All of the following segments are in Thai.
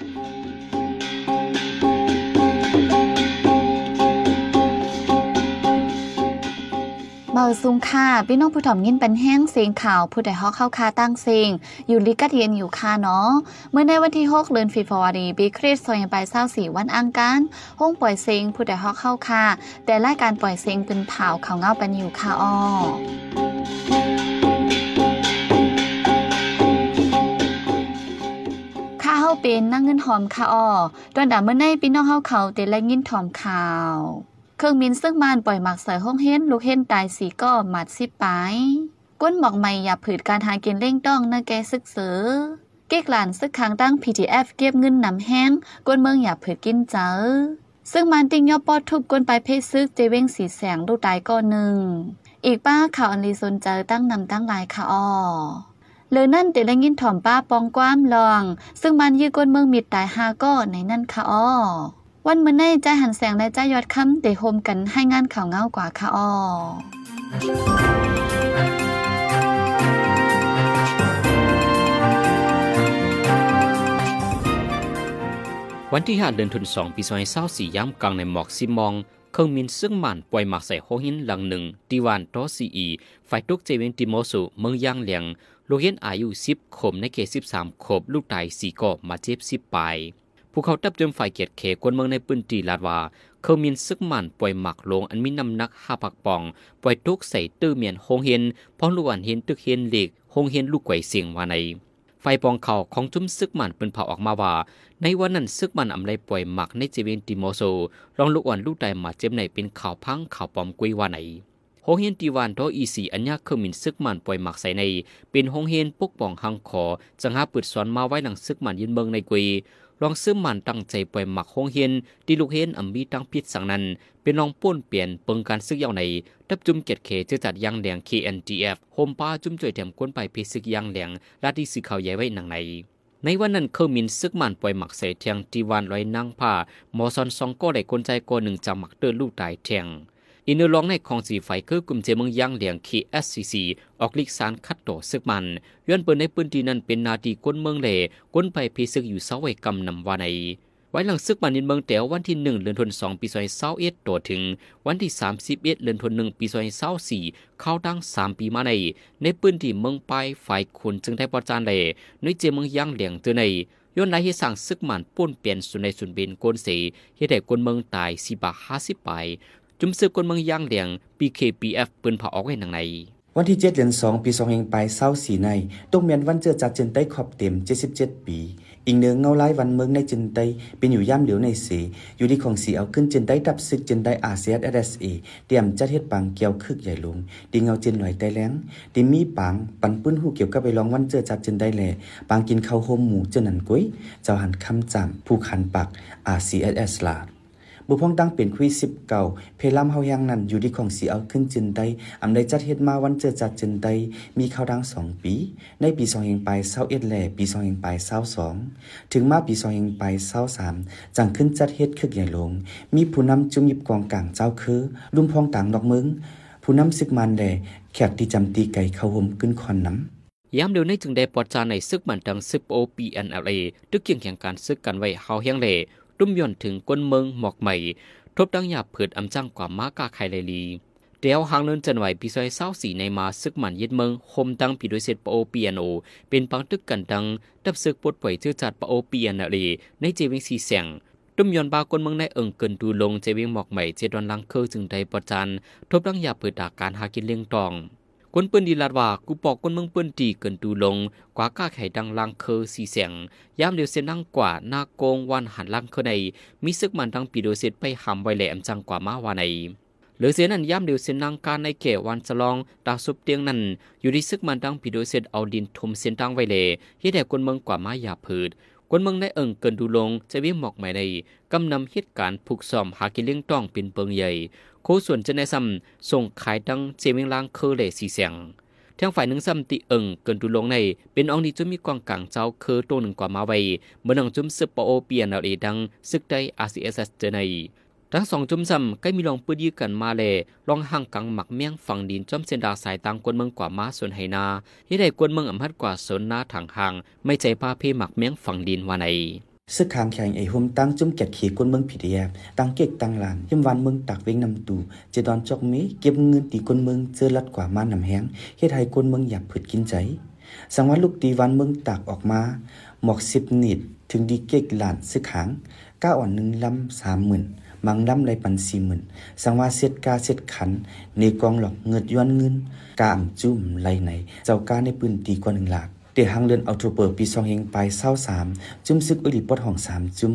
เบาซุงค่ะพี่น้องผู้ถ่อมยินเป็นแห้งเสียงข่าวผู้ใดฮอกเข้าคาตั้งเสียงอยู่ลิกัดเย็นอยู่ค่ะเนาะเมื่อในวันที่6เดือนฟีฟอวารีปีคริสต์ศักราช24วันอังคารห้องปล่อยเสียงผู้ใดฮอกเข้าคาแต่รายการปล่อยเสียงเป็นเผาเขาเงาเป็นอยู่ค่ะอ้อาเฮาเป็นนั่งเงินหอมค่ะอ้อตอนดาเมื่อในพี่น้องเฮาเขาเตและยินถอมข่าว เครื่องมินซึ่งมานปล่อยหมักใส่ห้องเฮ็นลูกเฮ็นตายสีก็หมัดสิไปก้นหมอกใหม่อย่าผืดการหากินเร่งต้องนะแกซึกเสือเก๊กหลานซึกคางตั้ง PTF เก็บเงินนำแห้งก้นเมืองอย่าผืดกินเจอซึ่งมันติงยอปอดทุบก้นไปเพศซึกเจเว้งสีแสงลูกตายก็หนึ่ง อีกป้าข่าวอันลีสนเจอตั้งนำตั้งลายค่ะอ้อ เลยนั่นเตละยินถ่อมป้าปองกว้ามลอง ซึ่งมันยื้อก้นเมืองมิดตายหาก็ในนั่นค่ะอ้อวันเมื่อในใจหันแสงและใจยอดคำเตโฮมกันให้งานข่าวเงากว่าค่ะอ้อวันที่5เดือนธันวาคมปี2024ย้ำกลางในหมอกซิมอง เครงมินซึ่งมันปล่อยหมักใส่โฮหินหลังหนึ่งตีวานโตซีอีฝ่ายตุกเจเวนติโมสุเมืองย่างเหลียงลูกเห็นอายุ10ขบในเขต13ขบลูกตาย4ก็มาเจ็บ10ปลายผู้เขาตับจมฝ่ายเกียรติเขกวนเมืองในปืนตีลาดว่าเครื่องมินซึ่งมันปล่อยหมักลงอันมีน้ำหนัก5ปักปอง ปล่อยตุกใส่ตื้อเมียนโฮงเห็นพร้อมลูกอันเห็นตึกเห็นเหล็กโฮงเห็นลูกไก่เสียงว่าใน ไฟปองเขาของจุ้มซึกมันเป็นเผาออกมาว่า ในวันนั้นซึกมันอำไรป่วยหมักในเจเวนติโมโซรองลูกอ่อนลูกใดมาเจ็บในเป็นข่าวพังข่าวปอมกุยว่าไหนโฮเฮียนตีวานทออีสีอัญญาเคมินซึกมันป่วยหมักใส่ใน เป็นโฮเฮียนปกป้องหังขอจังหาปืดสอนมาไว้หนังซึกมันยืนเบิงในกุย ลองซึกมันตั้งใจปล่อยหมักโฮเฮียนที่ลูกเฮียนอำมีตั้งพิษสังนั้น เป็นลองป้นเปลี่ยนเปิงการซึกยาวในดับจุ่มเกียรติเขจะจัดยางแดง KNTF โฮมป้าจุ่มจ่วยแถมก้นไปเพซึกยางแดงลาดที่สื่อข่าวใหญ่ไว้หนังในในวันนั้นเคอมินซึกมันปล่อยหมักใส่เทียงทีวานลอยนั่งผ้าหมอซอนซองก็ได้คนใจก็หนึ่งจำหมักเตอร์ลูกตายเทียง อินเนอร์ลองในของสีไฟคือกลุ่มเจเมืองย่างเหลียง KSCC ออกลิกสารคัดต่อซึกมันย้อนเปิดในพื้นที่นั้นเป็นนาทีก้นเมืองเล่ก้นไปพีซึกอยู่เสาไว้กำนำวาในไว้หลังซึกมันนินเมืองแต๋ววันที่หนึ่งเดือนธันวาคมปีซอยเศร้าเอ็ดต่อถึง วันที่สามสิบเอ็ดเดือนธันวาคมปีซอยเศร้าสี่เข้าตั้งสามปีมาใน ในปืนที่เมืองไปฝ่ายคนจึงได้ประจานเลยในเจเมืองย่างเหลียงเจอในย้อนไหลให้สั่งซึกมันป้นเปลี่ยนสุนในสุนเบนโกนสีเฮ็ดให้คนเมืองตายสิบาห้าสิบไป จุมซึกคนเมืองย่างเหลียง PKPF ปืนเผาออกไว้หนังในวันที่ 7 เดือน2 ปี2เฮงไปเศร้าสีในต้งเมียนวันเจอจัดเจนไต้ขอบเต็ม 77 ปี อีกเนืองเงาไล่วันเมืองในเจนไต้เป็นอยู่ย่ำเหลียวในเส อยู่ที่ของสีเอาขึ้นเจนไต้ดับซึกเจนไต้อาเซียนเอสเอเตรียมจัดเฮ็ดปังเกี่ยวคึกใหญ่ลงดีเงาเจนหน่อยไต้แล้งดีมีปังปันปื้นหูเกี่ยวกับไปลองวันเจอจัดเจนไต้แหล่ปังกินข้าวโฮมหมูเจนนันกุ้ยเจ้าหันคำจำผู้คันปักอาเซียนเอสลาด บุพองตั้งเป็นคุยสิบเก่าเพลำเฮายังนั้นอยู่ที่ของสีเอาขึ้นจินไดอำได้จัดเฮ็ดมาวันเจอจัดจินไดมีข้าวดังสองปี ในปีสองเฮงไปเศร้าเอ็ดแหล่ปีสองเฮงไปเศร้าสองถึงมาปีสองเฮงไปเศร้าสามจังขึ้นจัดเฮ็ดคึกใหญ่ลง มีผู้นำจุ่มยิบกองกลางเจ้าคือลุมพองต่างดอกเมืองผู้นำซึกมันแหล่แขกที่จำตีไก่เข้าห่มขึ้นคอนน้ำยามเดียวในจึงได้ปอดจาในซึกมันดังซึกโอปีเอ็นเอลเอตึกเกี่ยงแข่งการซึกกันไว้เฮาเฮียงเล่ ตุ้มย่อนถึงก้นเมืองหมอกใหม่ทบดังหยาบเผิดอำจังกว่ามากาไคไลลีเดียวหางเลินจันไหวปีซอยเศร้าสีในมาซึกมันยึดเมืองคมดังปีโดยเซตปโอปีเอ็นเป็นปังตึกกันดังดับซึกปลดปล่อยเชื่อจัดปโอปีเอ็นเอลในเจวิงสีแสงตุ้มยอนบากนเมืองในเอิงเกินดูลงเจวิงหมอกใหม่เจดวันลังเคอจึงได้ประจันทบดังหยาบเผิดดาการหากินเลี้ยงตอง คนเปืนดีลาดว่ากูปอกคนเมืองเปืนตีเกินดูลง กว่าก้าไข่ดังลังเคอสีเสียงยามเดียวเส้นนั่งกว่าหน้าโกงวันหันลังเคอในมีซึกมันดังปีโดเซตไปหำไวแหลมจังกว่ามาว่าในหรือเสียนั้นย่ำเดียวเส้นนางการในเขวันสลองตาซุบเตียงนั้น อยู่ที่ซึกมันดังปีโดเซตเอาดินทมเส้นตังไว้เลยเฮ็ดให้คนเมืองกว่ามาหยาผืดคนเมืองในเอิงเกินดูลงจะวิ่งหมอกใหม่ในกำนำเหตุการณ์ผูกซ่อมหากินเลี้ยงต้องเป็นเปิงใหญ่ โคส่วนจะในซ้ำส่งขายดังเจมิงลางเคอเลสีเสียงทางฝ่ายหนึ่งซ้ำติเอิงเกินดูลงใน เป็นองค์นี้จุมีกวางกลางเจ้าเคอตัวหนึ่งกว่ามาไว้เมื่อนังจุมซึกปโอเปียนเอาเอดังซึกได้ RCSS เอสเจในทั้งสองจุมซ้ำใกล้มีลองปืนยื้อกันมาเลยลองห่างกังหมักเมียงฝั่งดินจอมเซนดาสายตังกวนเมืองกว่ามาส่วนไหนาที่ได้กวนเมืองอำพัดกว่าสนนาถังห่าง ไม่ใจพาเพหมักเมียงฝั่งดินว่าใน ซึกขางแข่งไอหุมตั้งจุ่มแกดเขกนเมืองผิดแยบตั้งเก็กตั้งลานหิมวันเมืองตักเวงนำตูเจดอนจอกเมเก็บเงินตีกนเมืองเจอลัดกว่ามานำแห้งเฮ็ดให้กนเมืองหยับผึดกินใจ สังวันลูกตีวันเมืองตักออกมา หมอกสิบนิดถึงดีเก็กหลานซึกขางก้าอ่อนหนึ่งลำสามหมื่นมังลำไรปันสี่หมื่นสังวาเสร็จกาเสร็จขันในกองหลอกเงิดย้อนเงินกาอ่ำจุ่มไรไหนเจ้ากาในปืนตีกว่าหนึ่งหลาก เตะหางเลือนเอาโทรเปิดปีซองเฮงไปเศร้าสามจุ่มซึกอุลิปอดห้องสามจุ่ม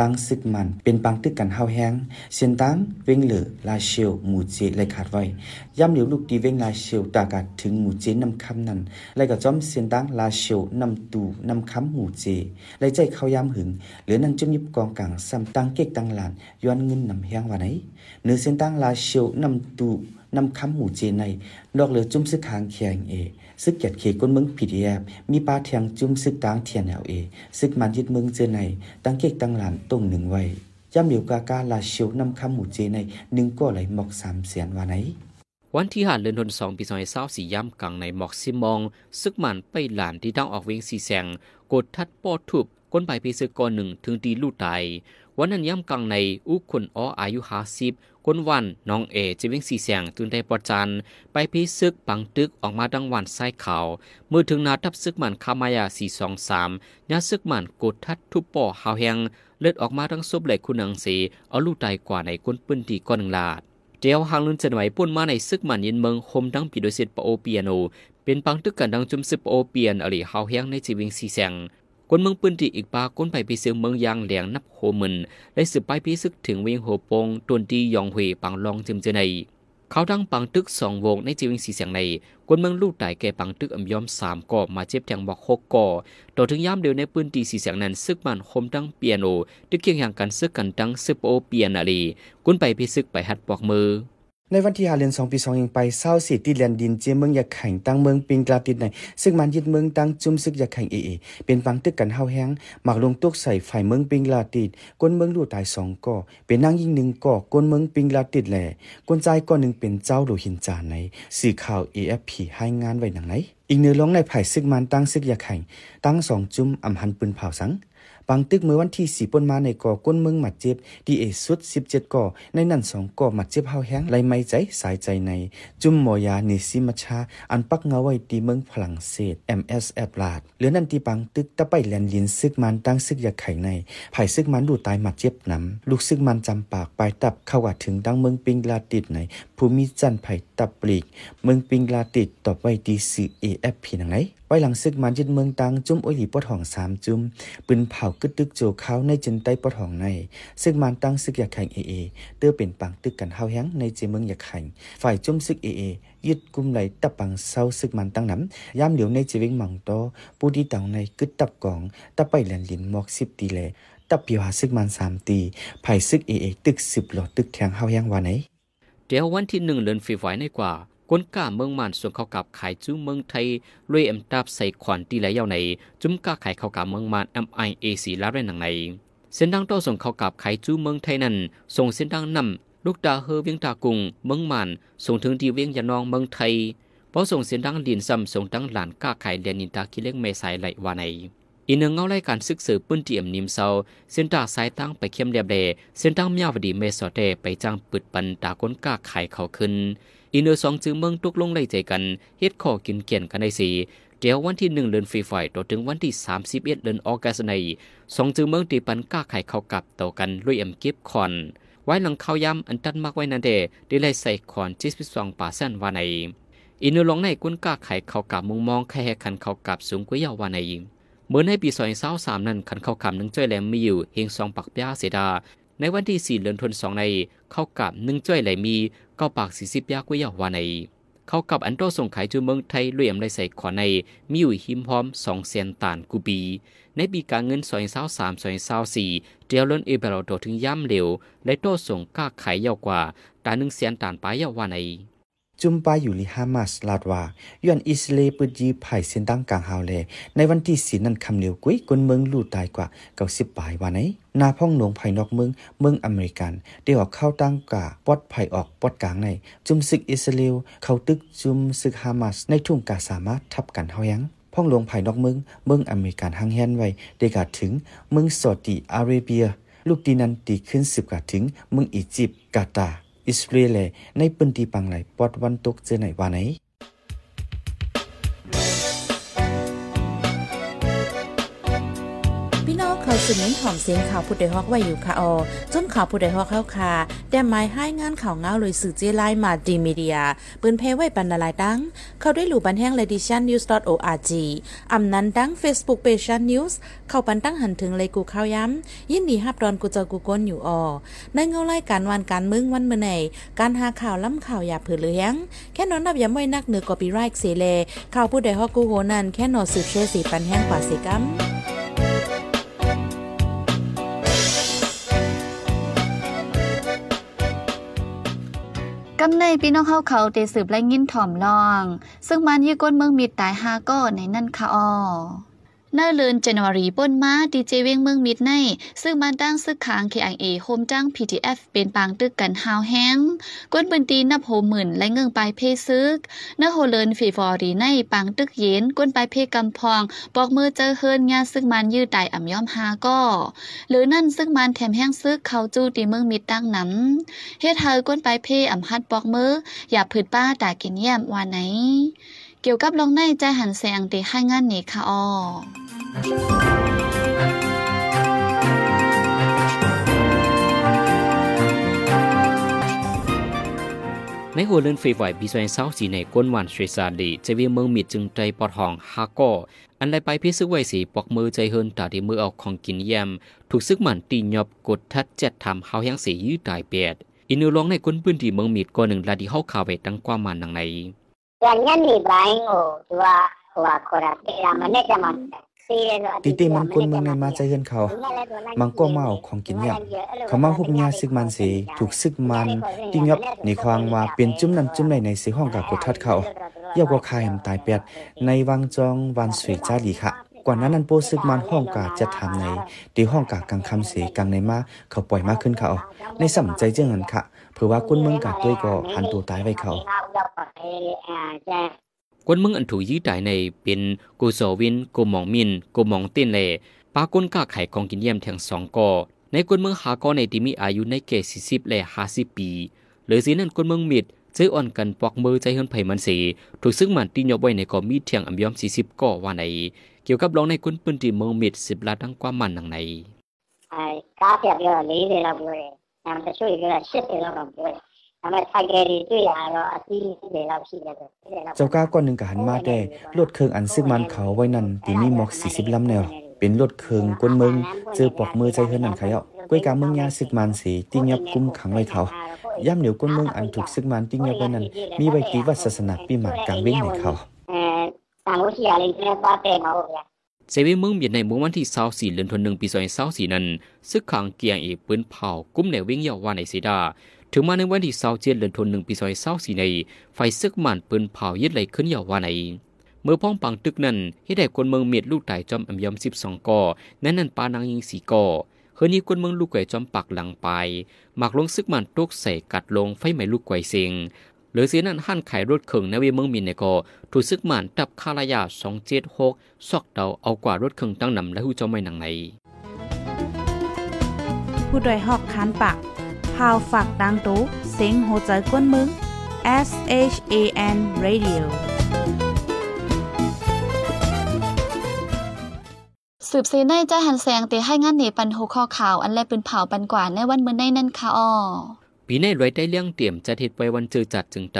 ตั้งซึกมันเป็นปังตึกกันเฮาแห้งเสียนตั้งเวงเหลือลาเชลหมู่เจเลยขาดไว้ย่ำเหลียวลูกตีเวงลาเชลตากาดถึงหมู่เจนำคำนั้นเลยก็จอมเสียนตั้งลาเชลนำตูนำคำหมู่เจเลยใจเขายามหึงเหลือนั่งจุ่มยิบกองกลางซ้ำตั้งเก๊กตั้งหลานย้อนเงินนำแห้งว่าไหนเนื้อเสียนตั้งลาเชลนำตูนำคำหมู่เจในดอกเหลือจุ่มซึกคางแข็งเอ ซึกเกียดเขก้นเมืองผิดแยบมีปลาเทียงจุ่มซึกตางเทียนแนวเอซึกมันยึดเมืองเจในตั้งเก๊กตั้งหลานตรงหนึ่งไว้ย่ำเหลียวกากาลาเชียวนำคำหมู่เจในหนึ่งก็ไหลหมอกสามเสียนวาไหนวันที่หาเดือนธันวาคมปีสองเศร้าสี่ย่ำกลางในหมอกซิมอง ซึกมันไปหลานที่ต้องออกเวงสีแสงกดทัดปอทุบก้นใบเพซึกก่อนหนึ่งถึงตีลู่ตายวันนั้นย่ำกลางในอุคนอ้ออายุห้าสิบ ก้นวันน้องเอจะเวงสีแสงตุนได้ปอจัน ไปเพซึกปังตึกออกมาดังวันไส้ขาเมื่อถึงนาทับซึกมันคามายาสี่สองสามยาซึกมันกดทัดทุบปอหาวแหงเลือดออกมาทั้งซบไหลคุณังสีเอาลู่ตกว่าในก้นปืนตีก้อนหนึ่งลาดเจียวหางลุนเจนไหวป่นมาในซึกมันยินเมืองโฮมดังปีโดยเซตปโอเปียโนเป็นปังตึกกันดังจุมซึปโอเปียนอลีเฮาแฮงในจีวิงซีแสง คนเมืองปืนที่อีกปาก้นไปปีเสือเมืองยางแหลงนับโหมึนได้สืบไปพีซึกถึงเวียงโหปงตวนดียองหวยปังลองจิมเจในเขาดังปังตึกสองวงในจีวิงสีเสียงในคนเมืองลูกตายแก่ปังตึกอำยอมสามก่อมาเจ็บแทงบอกหกก่อต่อถึงย่ามเดียวในปืนตีสีเสียงนั้นซึกมันโฮมดังเปียโนตึกเคียงอย่างกันซึกกันดังซึปโอเปียนอลีกุนไปพิซึกไปหัดปอกมือ ในวันที่หาเดือนสองปีสองยังไปเศร้าสีติดแลนดินเจียเมืองยากแข่งตั้งเมืองปิงกลาติดในซึ่งมันยึดเมืองตั้งจุ่มซึกยากแข่งเอเอเป็นปังตึกกันเฮาแห้งหมักลงตุกใส่ฝ่ายเมืองปิงลาติดก้นเมืองลู่ตายสองก่อเป็นนั่งยิงหนึ่งก่อก้นเมืองปิงลาติดแหล่ก้นใจก่อหนึ่งเป็นเจ้าโลหินจานในสื่อข่าว AFP ให้งานไว้หนังไหนอีกเนื้อร้องในไผ่ซึกมันตั้งซึกยากแข่งตั้งสองจุ่มอำหันปืนเผาสัง ปังตึกเมื่อวันที่สี่ปนมาในก่อก้นเมืองหมัดเจ็บดีเอสุดสิบเจ็ดก่อในนั่นสองก่อหมัดเจ็บเฮาแห้งไรไม่ใจสายใจใน จุ่มหมอยาเนซิมัชา อันปักเงาไว้ตีเมืองฝรั่งเศส MSF ลาดเหลือนั่นที่ปังตึกตะไปแลนลินซึกมันตั้งซึกยาไข่ในไผ่ซึกมันดูตายหมัดเจ็บน้ำลูกซึกมันจำปากปลายตับเข้าว่าถึงดังเมืองปิงลาติดในภูมิจันไผ่ตับปลีก เมืองปิงลาติดต่อไว้ดีสื่อ AFP นังไหน ว้หลังซึกมันยึดเมืองตังจุ้มโอหลีปอดห้องสามจุ้มปืนเผากึดตึกโจเขาในจินใต้ปอดห้องในซึกมันตังซึกอยากแข่งเอเอเตื้อเป็นปังตึกกันเฮาแหงในเจเมืองอยากแข่งฝ่ายจุ้มซึกเอเอยึดกุมไหลตับปังเศร้าซึกมันตั้งน้ำย่ำเหลียวในเจวิงมังโตปูดีต่าในกึดตับกองตะไปแหลนลินหมอกสิบตีแลตับเปียวหาซึกมันสามตีไผ่ซึกเอเอตึกสิบหลอดตึกแทงเฮาแหงวาไหนเดี๋ยววันที่หนึ่งเดือนฟีไฟในกว่า ก้นก้าเมืองมันส่วนเขากับขายจู้เมืองไทยรวยเอ็มตับใส่ขวัญตีไหลยาวในจุ้มก้าขายเขากับเมืองมัน MIAC ลาเรนหนังในเส้นดังโตส่งเขากับขายจู้เมืองไทยนั้นส่งเส้นดังนำลูกดาเฮอเวียงตากุงเมืองมันส่งถึงที่เวียงยานองเมืองไทยพอส่งเส้นดังลินซ้ำส่งดังหลานก้าขายเรียนนินตาคิเล็กเมสายไหลวาใน อีนึงเงาไล่การศึกษาปื้นเตียมนิมเซาเส้นตาสายตั้งไปเข้มเรียบเดเส้นตั้งเมียวดีเมสอเตไปจ้างปึดปันตาก้นก้าขายเขาขึ้นอีเนอสองจือเมืองตุกลงไล่ใจกันเฮ็ดข้อกินเกียนกันในสีเดี๋ยววันที่หนึ่งเดือนฟรีไฟต่อถึงวันที่สามสิบเอ็ดเดือนออกัสในสองจือเมืองตีปันก้าไข่เขากับต่อกันลุยเอ็มกิฟคอน ไว้หลังเข้าย้ำอันตันมากไว้นันเดได้ไล่ใส่คอนจิสพิสองป่าเส้นวาในอีเนอลงในกุนก้าไข่เขากับมุงมองแค่คันเขากับสูงกว่ายาววาใน เหมือนในปีสองเศร้าสามนั้นคันเขาคำหนึ่งจ้อยแหลมมีอยู่เฮงสองปักยาเสดา ในวันที่สี่เดือนธันวาคมในเข้ากับหนึ่งจ้อยไหลมมีเก้าปากสี่สิบยากว่ายาววาในเข้ากับอันโตส่งขายจูเมืองไทยรวยมได้ใส่ขอในมีอยู่หิมพร้อมสองเซนตานกูบีในปีการเงินสอยเศร้าสามสอยเศร้าสี่เดียวล้นเอเบลโดถึงย่ำเหลวและโตส่งก้าขายยาวกว่าตาหนึ่งเสียนตานปลายยาววาใน จุมปาอยู่ลิฮามาสลาดว่าย้อนอิสเลปจีไผ่เส้นตั้งกลางฮาวเลในวันที่สีนั้นคำเหลียวกุ้ยกนเมืองลู่ตายกว่าเก้าสิบปลายวันไหนนาพ่องหนวงไผ่นอกเมืองเมืองอเมริกันได้ออกเข้าตั้งกาปอดไผ่ออกปอดกลางใน จุมศึกอิสราเอลเข้าตึกจุมศึกฮามาสในทุ่งกาสามารถทับกันเฮายังพ่องหลวงภายนอกเมืองเมืองอเมริกันหังแฮนไว้ได้กาถึงเมืองซอดีอาระเบีย ลูกดีนันตีขึ้นสิบกาถึงเมืองอียิปต์กาตา ร์อิสราเอลในปืนตี เจอไหนวาไหนเขาสืบเน้นหอมเสียงข่าวผู้ใดฮอกไว้อยู่ค่ะออจนข่าวผู้ใดฮอกเข้าค่ะแต่หมายให้งานข่าวเงาเลยสื่อเจไลมาดีมีเดีย ปืนเพไว้บรรณาลายดัง เขาได้หลู่บันแห้ง ledition news org อำนั้นดัง Facebook page news เข้าปันตั้งหันถึงเลยกูข้าวย้ำยินดีฮับดอนกูเจอกูก้นอยู่ออในเงาไล่การวันการมึงวันเมื่อไหนการหาข่าวล้ำข่าวอย่าเผือเลี้ยงแค่นอนนับย้ำไว้นักเหนือกอปีไรค์เสเลข่าวผู้ใดฮอกกูโหนันแค่นอสืบเชื่อสีปันแห้งกว่าสิกัม กำในพี่น้องเฮาเขาเตสืบและยินถ่อมลอง ซึ่งมันยี่ก้นเมืองมีตายหาก็ในนั่นค่ะอ้อ เนื้อเลือนจันวารีป้นมาดีเจเวงเมืองมิดใน ซึ่งมันตั้งซึกขาง KIA โฮมจ้าง PTF เป็นปางตึกกันฮาวแห้งก้นปืนตีนับโหหมื่นและเงิงปลายเพซึก เนื้อโฮเลินฟีฟอรีในปางตึกเย็นก้นปลายเพกำพอง บอกมือเจอเฮินงาซึ่งมันยืดไตอ่ำย่อมหาก็หรือนั่นซึ่งมันแถมแห้งซึกเขาจู้ตีเมืองมิดตั้งน้ำเฮ็ดเธอก้นปลายเพอ่ำฮัดบอกมืออย่าผืดป้าตากินแย้มว่าไหน เกี่ยวกับลองในใจหันแสงตีให้งานนี้ค่ะอ้อในหัวเรือนไฟไหวบีซอยเศร้าสีในก้นหวานเสซาดีจะวีเมืองมิดจึงใจปอดห้องฮาก็อันไรไปพิซึกไวสีปอกมือใจเฮินตาที่มือเอาของกินแยม ถูกซึกหมันตีหยอบกดทัดเจ็ดทำเฮายังสียืดตายเปียดอินูลองในก้นพื้นที่เมืองมิดก่อนหนึ่งลาดีเฮาข่าวไปตั้งกว่ามันดังในอย่างนี้ นี่บายโอ้ตัวว่าคอรับเตรามันเนี่ยจะมันตีตีมันกวนเมืองในมาใจเฮือนเขา มังก็เมาของกินเนี่ยเขามาหุบยาซึกมันสีถูกซึกมันติงยบในควางว่าเป็นจุ้มนั้นจุ้มในในสีห้องกับกดทัดเขาเยาวก็คายมตายเปียดในวังจองวันสวยจ้าดีค่ะกว่านั้นนั้นโปซึกมันห้องกาจะทำในตีห้องกากังคำสีกังในมาเขาปล่อยมากขึ้นเขาในสำใจเจ้าเงินค่ะ เผื่อว่ากุนเมืองกาด้วยก็หันตัวตายไว้เขากวนมึงอันถูกยื้อตายในเป็นกูโซวินกูมองมินกูมองเต้นเลปากนก้าไข่ของกินเยี่ยมแทงสองกอในกวนเมืองหากอในที่มีอายุในเกสี่สิบและห้าสิบปีหรือสินั่นกวนเมืองมิดเจออ่อนกันปอกมือใจเฮินไผ่มันสีถูกซึ่งมันตีนยบไว้ในกอมีเทียงอัมยอมสี่สิบก่อว่าในเกี่ยวกับรองในคนปืนตีเมืองมิดสิบลาดังกว่ามันดังในไอ้กาเสียเยอะลีเลยเราเลย ทำจะช่วยเยอะชิดเลยเราเลยเจ้าก้าก้อนหนึ่งกับหันมาได้รถเครื่องอันซึ่งมันเขาไว้นั่นตีมีหมอกสี่สิบลำแนวเป็นรถเครื่องก้นเมืองเจอปอกมือใจเฮือนนั่นขยะก้วยกาเมืองยาซึกมันสีติ้งยับกุ้มขังไว้เขาย่ำเหนียวก้นเมืองอันถูกซึกมันติ้งยับไว้นั้นมีไว้ตีวัดศาสนาปีหมากกลางเว้งในเขาเซเว่นเมืองเมียนในเมื่อวันที่24เดือนธันวาคมปี2024นั้น ซึกขังเกียงเอปืนเผากุ้มแนววิ่งยาวว่าในสีดา ถึงมาในวันที่เศร้าเจ็ดเดือนธันวาคมปีซอยเส้าสีใน ไฟซึกมันปืนเผายึดไหลขึ้นยาวว่าในเมื่อพ้องปังตึกนั้นให้ได้คนเมืองเมียดลูกไต่จอมอำยำสิบสองก่อแนั้นนั่นปานางยิงสีก่อเฮือนี้คนเมืองลูกไก่จอมปักหลังไปหมักลงซึกมันตกใส่กัดลงไฟไหม้ลูกไก่เสียง หรือเสียนั้นหั่นขายรถเข่งในเวเมืองมินในก่อถูกซึกมันตับคารายาสองเจ็ดหกซอกเดาเอากว่ารถเข่งตั้งนำและหูเจ้าไม่หนังไหนผู้โดยหอกคานปากพาวฝากดังตู้เซ็งโหใจกวนมึง S H A N Radio สืบเสในใจหันแสงเตให้งานเหนปันโหข้อข่าว อันแลเป็นเผาปันกว่าในวันเมื่อในนั่นค่ะอ้อ ปีในรวยได้เลี้ยงเตรียมจะเหตุไว้วันเจอจัดจึงใจ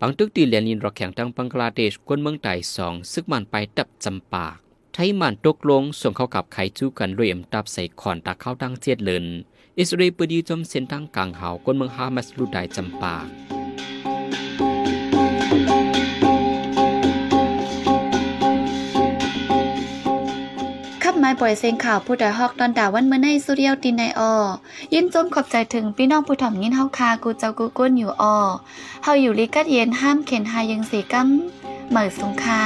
ปังตึกตีเลียนินรอแข่งทางบังกลาเทศกวนเมืองไต่สองซึกมันไปตับจำปากไทยมันตกลงส่งเข้ากับไขจู้กันรวยมตับใส่ขอนตาเข้าตั้งเจ็ดเลินอิสราเอลปดีจมเส้นทางกลางหาวนเมืองฮามาสลูดายจำปาก ปล่อยเสียงข่าวผู้ใดฮอกตอนดาวันเมื่อในสุเรียวตินในออยินจมขอบใจถึงพี่น้องผู้ถ่อมยินเฮาคากูเจ้ากูก้นอยู่ออเฮาอยู่ลิกัดเย็นห้ามเข็นหายังสีกั้มเหมือสุงคา